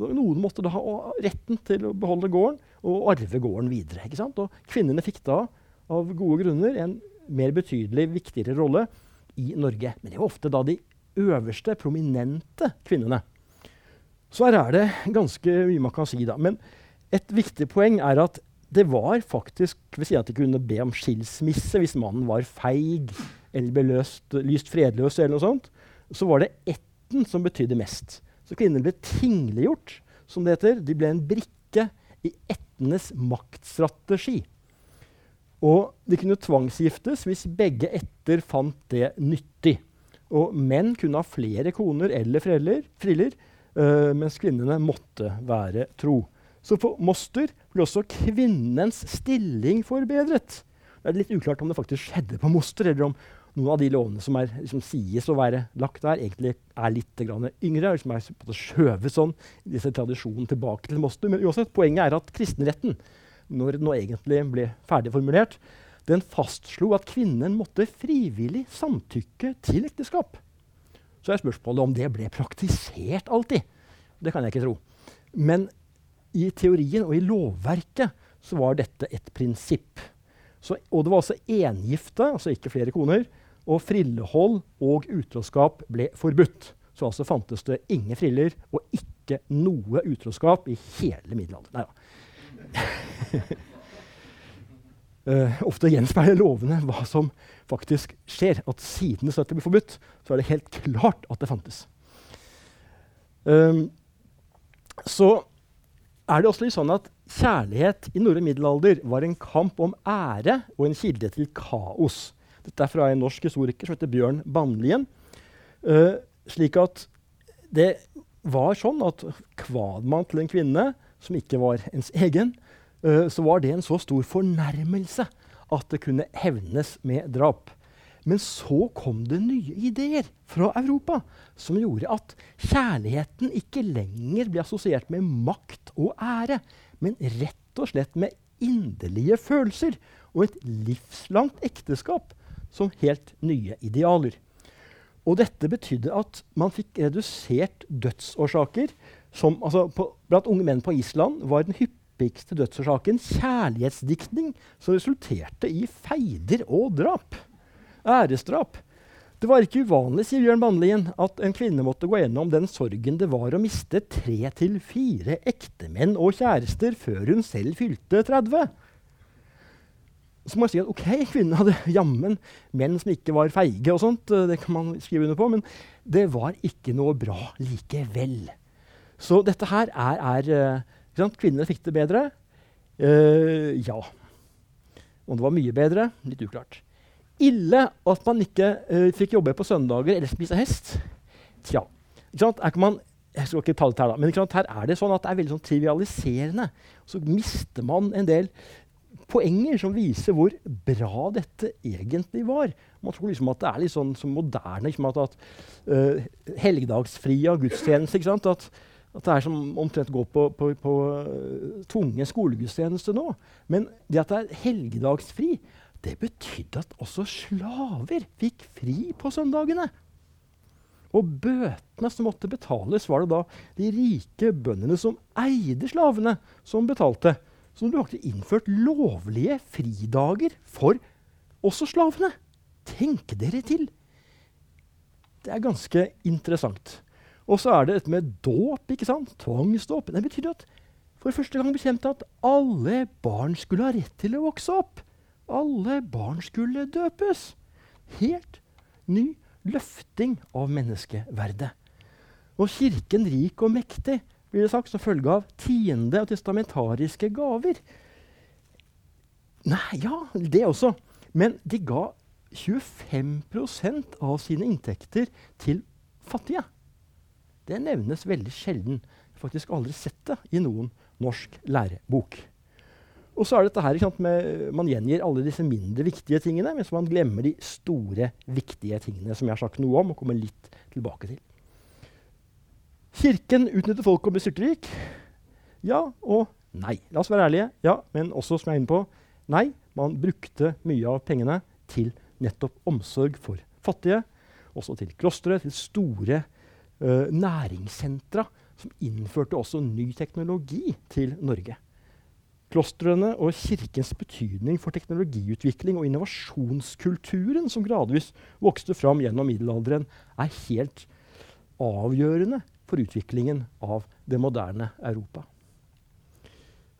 Noen måtte da ha retten til å beholde gården og arve gården videre. ikke sant? Og kvinnene fikk da av gode grunner en mer betydelig viktigere rolle i Norge. Men det var ofte da de øverste, prominente kvinnene. Så her er det ganske mye man kan si, da. Men et viktig poeng er at det var faktisk ved siden av at de kunne be om skilsmisse hvis mannen var feig eller ble løst, lyst fredløs, eller noe sånt, så var det ætten som betydde mest. Så kvinnene ble tingliggjort, som det heter. De ble en brikke i ættenes maktstrategi. Og de kunne tvangsgiftes hvis begge etter fant det nyttig. Og menn kunne ha flere koner eller friller, uh, mens kvinnene måtte være tro. Så på Moster ble også kvinnens stilling forbedret. Det er litt uklart om det faktisk skjedde på Moster, eller om noen av de lovene som, er, liksom, sies å være lagt der, egentlig er litt yngre. som er skjøvet sånn, disse tradisjonene tilbake til Moster. Men uansett, poenget er at kristenretten når den nå egentlig ble ferdig formulert, den fastslo at kvinnen måtte frivillig samtykke til ekteskap. Så er spørsmålet om det ble praktisert alltid. Det kan jeg ikke tro. Men i teorien og i lovverket så var dette et prinsipp. Så, og det var altså engifte, altså ikke flere koner, og frillehold og utroskap ble forbudt. Så altså fantes det ingen friller og ikke noe utroskap i hele middelalderen. Nei da uh, ofte gjenspeiler lovene hva som faktisk skjer. At siden det ble forbudt, så er det helt klart at det fantes. Um, så er det også litt sånn at kjærlighet i norrøn middelalder var en kamp om ære og en kilde til kaos. Dette er fra en norsk historiker som heter Bjørn Bannlien. Uh, slik at det var sånn at kvad man til en kvinne som ikke var ens egen, uh, så var det en så stor fornærmelse at det kunne hevnes med drap. Men så kom det nye ideer fra Europa som gjorde at kjærligheten ikke lenger ble assosiert med makt og ære, men rett og slett med inderlige følelser og et livslangt ekteskap som helt nye idealer. Og dette betydde at man fikk redusert dødsårsaker som, altså på, Blant unge menn på Island var den hyppigste dødsårsaken kjærlighetsdiktning som resulterte i feider og drap. Æresdrap. Det var ikke uvanlig sier Bjørn Bannlien, at en kvinne måtte gå gjennom den sorgen det var å miste tre til fire ektemenn og kjærester før hun selv fylte 30. Så må jeg si at ok, kvinnen hadde jammen menn som ikke var feige, og sånt, det kan man skrive under på, men det var ikke noe bra likevel. Så dette her er, er uh, Kvinnene fikk det bedre. Uh, ja. Om det var mye bedre, litt uklart. Ille at man ikke uh, fikk jobbe på søndager eller spise hest. Tja. Man, jeg skal ikke ta det her, da, men her er det sånn at det er veldig sånn trivialiserende. Så mister man en del poenger som viser hvor bra dette egentlig var. Man tror liksom at det er litt sånn moderne. Liksom at, at uh, Helligdagsfria gudstjeneste. At, at det er som omtrent går på, på, på uh, skolegudstjeneste nå. Men det at det er helgedagsfri, det betydde at også slaver fikk fri på søndagene. Og bøtene som måtte betales, var det da de rike bøndene som eide slavene, som betalte. Så det ble faktisk innført lovlige fridager for også slavene. Tenk dere til! Det er ganske interessant. Og så er det dette med dåp. ikke sant? Tvangsdåp. Det betyr at for første gang bekjente at alle barn skulle ha rett til å vokse opp. Alle barn skulle døpes. Helt ny løfting av menneskeverdet. Og Kirken rik og mektig blir det sagt som følge av tiende og testamentariske gaver. Nei, ja, det også. Men de ga 25% av sine inntekter til fattige. Det nevnes veldig sjelden. Faktisk aldri sett det i noen norsk lærebok. Og så er dette her, sant, med, Man gjengir alle disse mindre viktige tingene, mens man glemmer de store, viktige tingene som jeg har sagt noe om og kommer litt tilbake til. Kirken utnytter folk og blir styrtrik. Ja og nei. La oss være ærlige. Ja, men også, som jeg er inne på, nei. Man brukte mye av pengene til nettopp omsorg for fattige. Også til klostre, til store næringssentra, som innførte også ny teknologi til Norge. Klostrene og kirkens betydning for teknologiutvikling og innovasjonskulturen som gradvis vokste fram gjennom middelalderen, er helt avgjørende for utviklingen av det moderne Europa.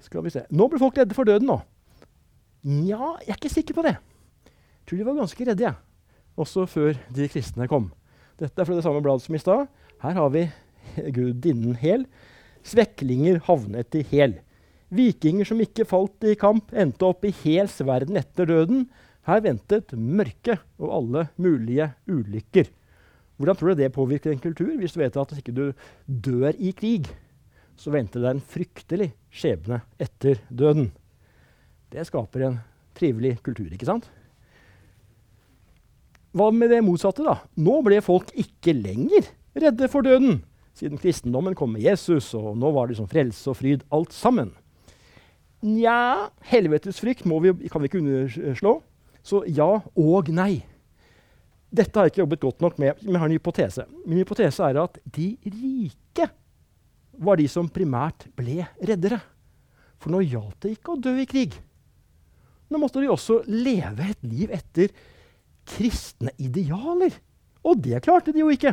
Skal vi se. Nå ble folk redde for døden, nå. Nja, jeg er ikke sikker på det. Jeg tror de var ganske redde, jeg. Også før de kristne kom. Dette er fra det samme bladet som i stad. Her har vi gudinnen Hel. Sveklinger havnet i Hel. Vikinger som ikke falt i kamp, endte opp i Hels verden etter døden. Her ventet mørke og alle mulige ulykker. Hvordan tror du det påvirker en kultur, hvis du vet at hvis ikke du dør i krig, så venter det en fryktelig skjebne etter døden? Det skaper en trivelig kultur, ikke sant? Hva med det motsatte, da? Nå ble folk ikke lenger redde for døden, siden kristendommen kom med Jesus, og nå var det som frelse og fryd alt sammen. Nja, helvetes frykt vi, kan vi ikke underslå. Så ja og nei. Dette har jeg ikke jobbet godt nok med, men jeg har en hypotese. Min hypotese er at de rike var de som primært ble reddere. For nå gjaldt det ikke å dø i krig. Nå måtte de også leve et liv etter kristne idealer. Og det klarte de jo ikke.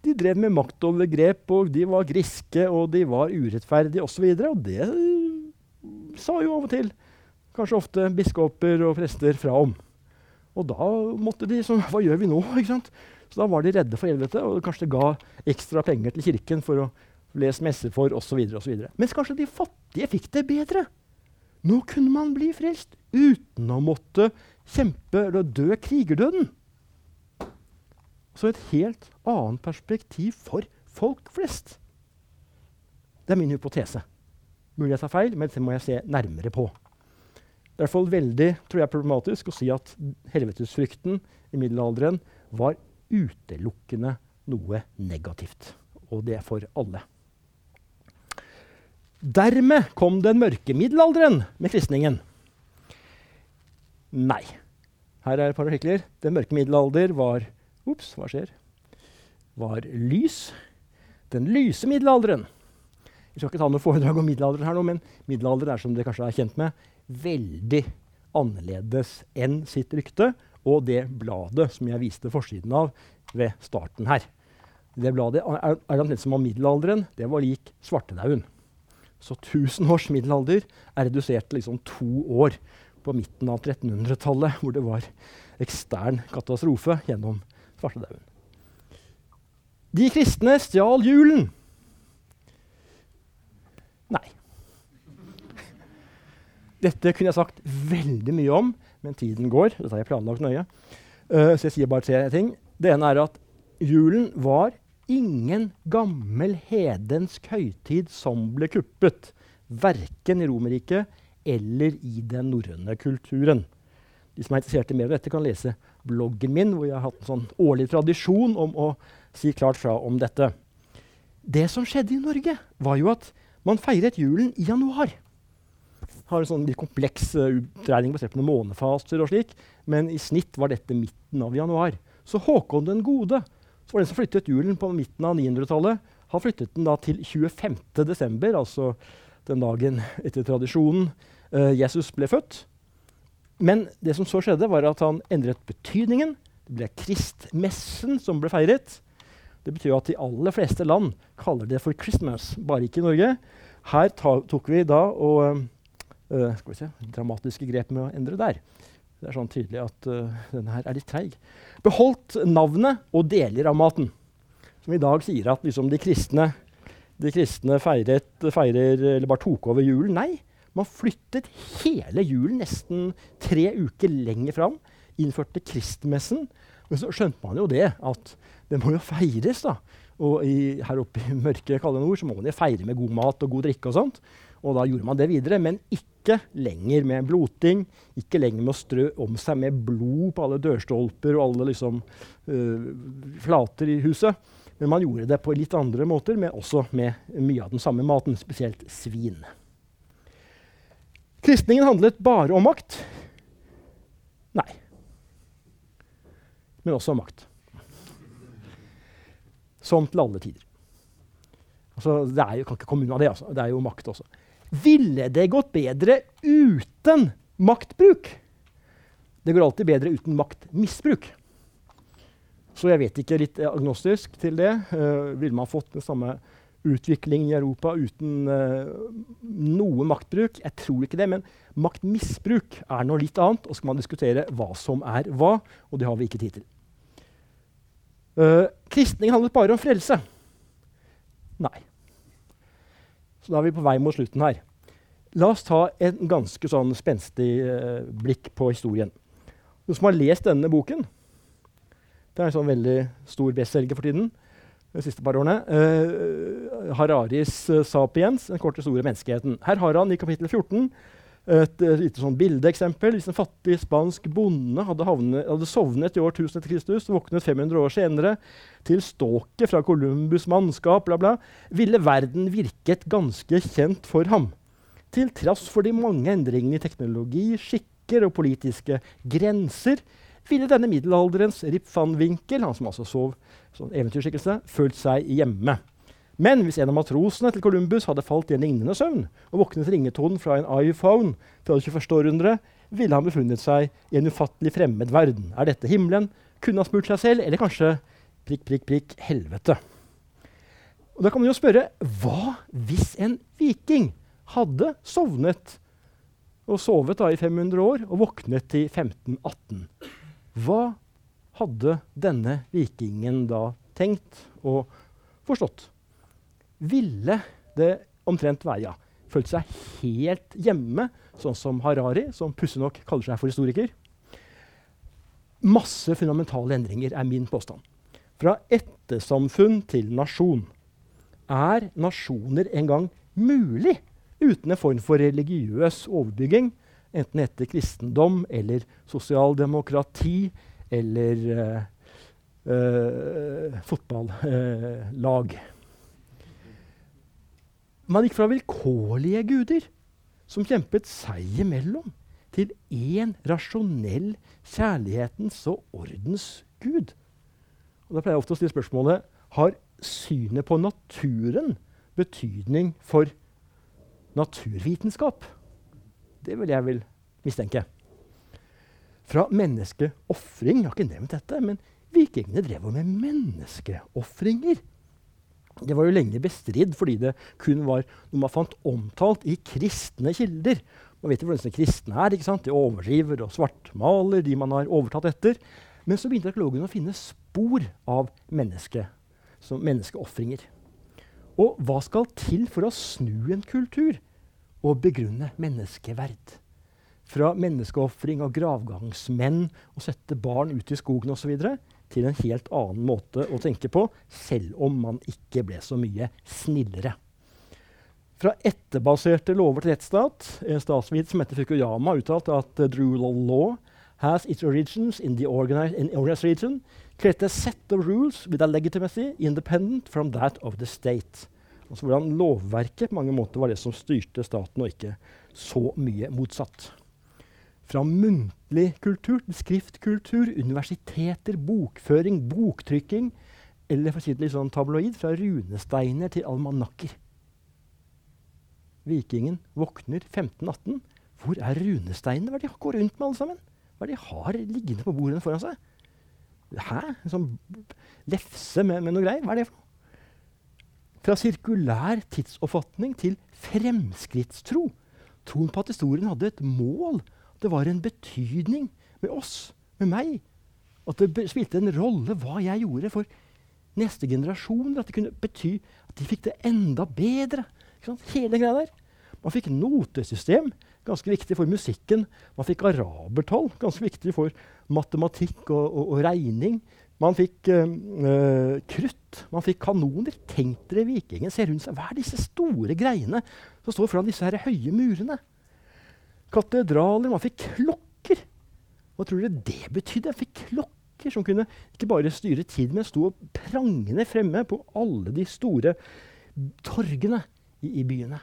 De drev med maktovergrep, og de var griske, og de var urettferdige osv. Og, så og det sa jo av og til kanskje ofte biskoper og prester fra om. Og da måtte de sånn Hva gjør vi nå? ikke sant? Så da var de redde for helvete, og kanskje det ga ekstra penger til kirken for å lese messer for osv. Mens kanskje de fattige fikk det bedre. Nå kunne man bli frelst uten å måtte kjempe eller dø krigerdøden. Så et helt annet perspektiv for folk flest. Det er min hypotese. Mulig jeg tar feil, men det må jeg se nærmere på. Det er i hvert fall veldig tror jeg, problematisk å si at helvetesfrykten i middelalderen var utelukkende noe negativt. Og det er for alle. Dermed kom den mørke middelalderen med kristningen. Nei. Her er et par artikler. Den mørke middelalder var Ops, hva skjer? Var lys. Den lyse middelalderen. Vi skal ikke ta noe foredrag om middelalderen her nå, men middelalderen er som dere kanskje er kjent med, veldig annerledes enn sitt rykte og det bladet som jeg viste forsiden av ved starten her. Det bladet er, er omtrent som om middelalderen det var lik svartedauden. Så 1000 års middelalder er redusert til liksom to år på midten av 1300-tallet, hvor det var ekstern katastrofe gjennom svartedauden. De kristne stjal julen. Nei. Dette kunne jeg sagt veldig mye om, men tiden går. Dette har jeg planlagt nøye. Uh, så jeg sier bare tre ting. Det ene er at julen var ingen gammel hedensk høytid som ble kuppet. Verken i Romerriket eller i den norrøne kulturen. De som er interessert i mer om dette, kan lese bloggen min, hvor jeg har hatt en sånn årlig tradisjon om å si klart fra om dette. Det som skjedde i Norge, var jo at man feiret julen i januar. Har en sånn litt kompleks uh, utregning basert på noen månefaser og slik, men i snitt var dette midten av januar. Så Håkon den gode så var den som flyttet julen på midten av 900-tallet, har flyttet den da til 25. desember, altså den dagen etter tradisjonen uh, Jesus ble født. Men det som så skjedde, var at han endret betydningen. Det ble kristmessen som ble feiret. Det betyr at de aller fleste land kaller det for Christmas, bare ikke i Norge. Her tok vi da og uh, skal vi se, dramatiske grep med å endre der. Det er sånn tydelig at uh, denne her er litt treig. Beholdt navnet og deler av maten. Som i dag sier at liksom, de kristne, de kristne feiret, feirer, eller bare tok over julen. Nei, man flyttet hele julen nesten tre uker lenger fram. innførte kristmessen. Men så skjønte man jo det, at det må jo feires. da. Og i, her oppe i mørke, kalde nord så må man jo feire med god mat og god drikke. Og sånt. Og da gjorde man det videre, men ikke lenger med bloting. Ikke lenger med å strø om seg med blod på alle dørstolper og alle liksom, øh, flater i huset. Men man gjorde det på litt andre måter, men også med mye av den samme maten, spesielt svin. Kristningen handlet bare om makt. Nei. Men også om makt. Som til alle tider. Altså, det er jo, kan ikke komme unna det. Altså. Det er jo makt også. Ville det gått bedre uten maktbruk? Det går alltid bedre uten maktmisbruk. Så jeg vet ikke, litt agnostisk til det. Uh, ville man fått den samme utviklingen i Europa uten uh, noe maktbruk? Jeg tror ikke det. Men maktmisbruk er noe litt annet, og så skal man diskutere hva som er hva. Og det har vi ikke tid til. Uh, kristning handlet bare om frelse. Nei. Så da er vi på vei mot slutten her. La oss ta en ganske sånn spenstig uh, blikk på historien. Noen som har lest denne boken? Det er en sånn veldig stor bestselger for tiden. De siste par årene. Uh, Hararis uh, 'Sapiens', den korte, store menneskeheten. Her har han i kapittel 14 et lite sånn bildeeksempel. Hvis en fattig spansk bonde hadde, havnet, hadde sovnet i år 1000 etter Kristus, våknet 500 år senere til ståket fra Columbus' mannskap, bla, bla, ville verden virket ganske kjent for ham. Til trass for de mange endringene i teknologi, skikker og politiske grenser ville denne middelalderens Rip van Winkel, han som altså sov som eventyrskikkelse, følt seg hjemme. Men hvis en av matrosene til Columbus hadde falt i en lignende søvn og våknet ringetonen fra en iPhone fra det 21. århundre, ville han befunnet seg i en ufattelig fremmed verden. Er dette himmelen? Kunne han spurt seg selv, eller kanskje prikk, prikk, prikk, helvete? Og Da kan man jo spørre hva hvis en viking hadde sovnet og sovet da i 500 år og våknet i 1518? Hva hadde denne vikingen da tenkt og forstått? ville det omtrent være ja, følt seg helt hjemme, sånn som Harari, som pussig nok kaller seg for historiker. Masse fundamentale endringer er min påstand. Fra ettersamfunn til nasjon. Er nasjoner en gang mulig uten en form for religiøs overbygging, enten etter kristendom eller sosialdemokrati eller uh, uh, fotballag? Man gikk fra vilkårlige guder, som kjempet seg imellom, til én rasjonell kjærlighetens og ordens gud. Og Da pleier jeg ofte å stille spørsmålet har synet på naturen betydning for naturvitenskap. Det vil jeg vil mistenke. Fra menneskeofring Jeg har ikke nevnt dette, men vikingene drev med menneskeofringer. Det var jo lenge bestridd fordi det kun var noe man fant omtalt i kristne kilder. Man vet jo hvordan kristne er. ikke sant? De overdriver og svartmaler de man har overtatt etter. Men så begynte arkeologene å finne spor av menneske, menneskeofringer. Og hva skal til for å snu en kultur og begrunne menneskeverd? Fra menneskeofring og gravgangsmenn og sette barn ut i skogen osv til en helt annen måte å tenke på, selv om man ikke ble så mye snillere. Fra etterbaserte lover til rettsstat. En statsviter som heter Fukuyama uttalte at the rule of law has its origins in the organized, in organized region, create a set of rules with a legitimacy independent from that of the state. Altså hvordan lovverket på mange måter var det som styrte staten, og ikke så mye motsatt. Fra muntlig kultur til skriftkultur, universiteter, bokføring, boktrykking. Eller for å si det litt sånn tabloid, fra runesteiner til almanakker. Vikingen våkner 1518. Hvor er runesteinene? Hva er det de går rundt med, alle sammen? Hva er det de har liggende på bordene foran seg? Hæ? En sånn lefse med, med noe greier? Hva er det for noe? Fra sirkulær tidsoppfatning til fremskrittstro. Troen på at historien hadde et mål at det var en betydning med oss, med meg. At det spilte en rolle hva jeg gjorde for neste generasjoner. At det kunne bety at de fikk det enda bedre. Hele greia der. Man fikk notesystem, ganske viktig for musikken. Man fikk arabertall, ganske viktig for matematikk og, og, og regning. Man fikk uh, krutt, man fikk kanoner. Tenk dere vikingen ser rundt seg. Hva er disse store greiene som står foran disse her høye murene? Katedraler. Man fikk klokker. Hva tror dere det betydde? Man fikk klokker som kunne ikke bare styre tid, men sto prangende fremme på alle de store torgene i, i byene.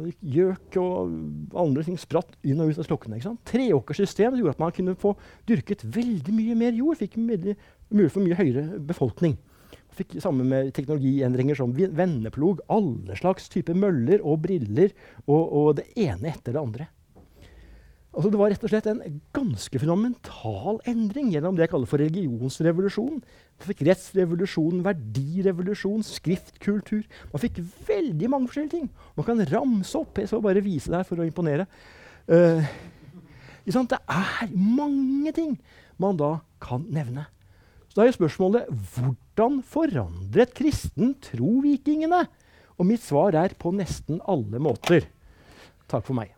Gjøk og andre ting spratt inn og ut av slokkene. Treåkerssystem gjorde at man kunne få dyrket veldig mye mer jord. Fikk mulighet mulig for mye høyere befolkning. Fikk Sammen med teknologiendringer som vendeplog, alle slags typer møller og briller, og, og det ene etter det andre. Altså det var rett og slett en ganske fundamental endring gjennom det jeg kaller for religionsrevolusjonen. Man fikk rettsrevolusjon, verdirevolusjon, skriftkultur. Man fikk veldig mange forskjellige ting. Man kan ramse opp. Jeg skal bare vise det her for å imponere. Uh, det er mange ting man da kan nevne. Så da er spørsmålet hvordan forandret kristen tro vikingene? Og mitt svar er på nesten alle måter. Takk for meg.